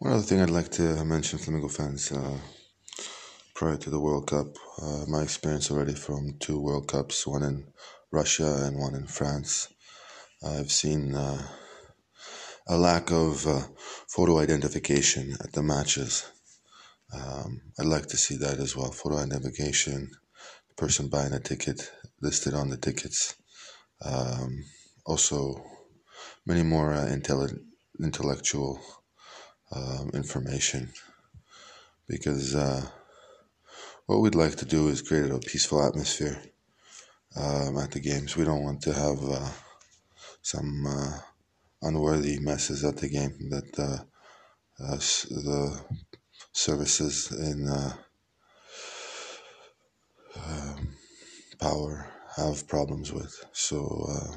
One other thing I'd like to mention, Flamingo fans, uh, prior to the World Cup, uh, my experience already from two World Cups, one in Russia and one in France. I've seen uh, a lack of uh, photo identification at the matches. Um, I'd like to see that as well. Photo identification, the person buying a ticket listed on the tickets. Um, also, many more uh, intelli- intellectual um, information because uh, what we'd like to do is create a peaceful atmosphere um, at the games. We don't want to have uh, some uh, unworthy messes at the game that uh, uh, the services in uh, um, power have problems with. So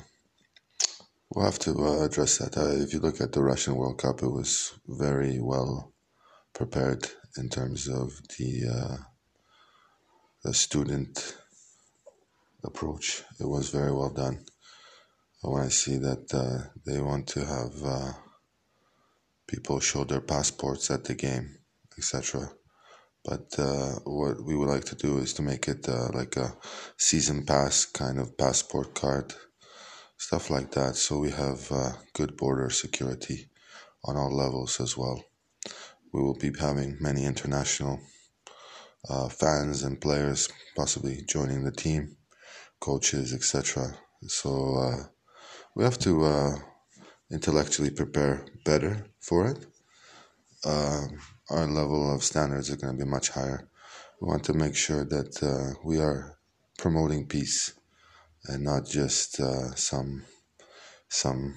we'll have to address that. if you look at the Russian World Cup, it was very well prepared in terms of the the student approach. It was very well done. When I see that uh, they want to have uh, people show their passports at the game, etc. But uh, what we would like to do is to make it uh, like a season pass kind of passport card, stuff like that. So we have uh, good border security on all levels as well. We will be having many international uh, fans and players possibly joining the team, coaches, etc. So uh, we have to uh, intellectually prepare better for it. Um, our level of standards are going to be much higher. We want to make sure that uh, we are promoting peace and not just uh, some some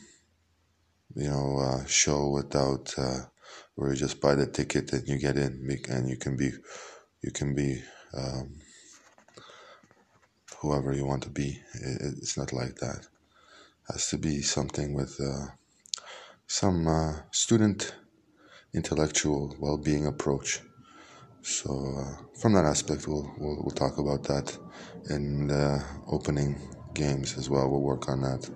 you know uh, show without where you just buy the ticket and you get in and you can be you can be um, whoever you want to be. It, it's not like that. It has to be something with uh, some uh, student intellectual well-being approach. So uh, from that aspect, we'll, we'll, we'll talk about that in the opening games as well. We'll work on that.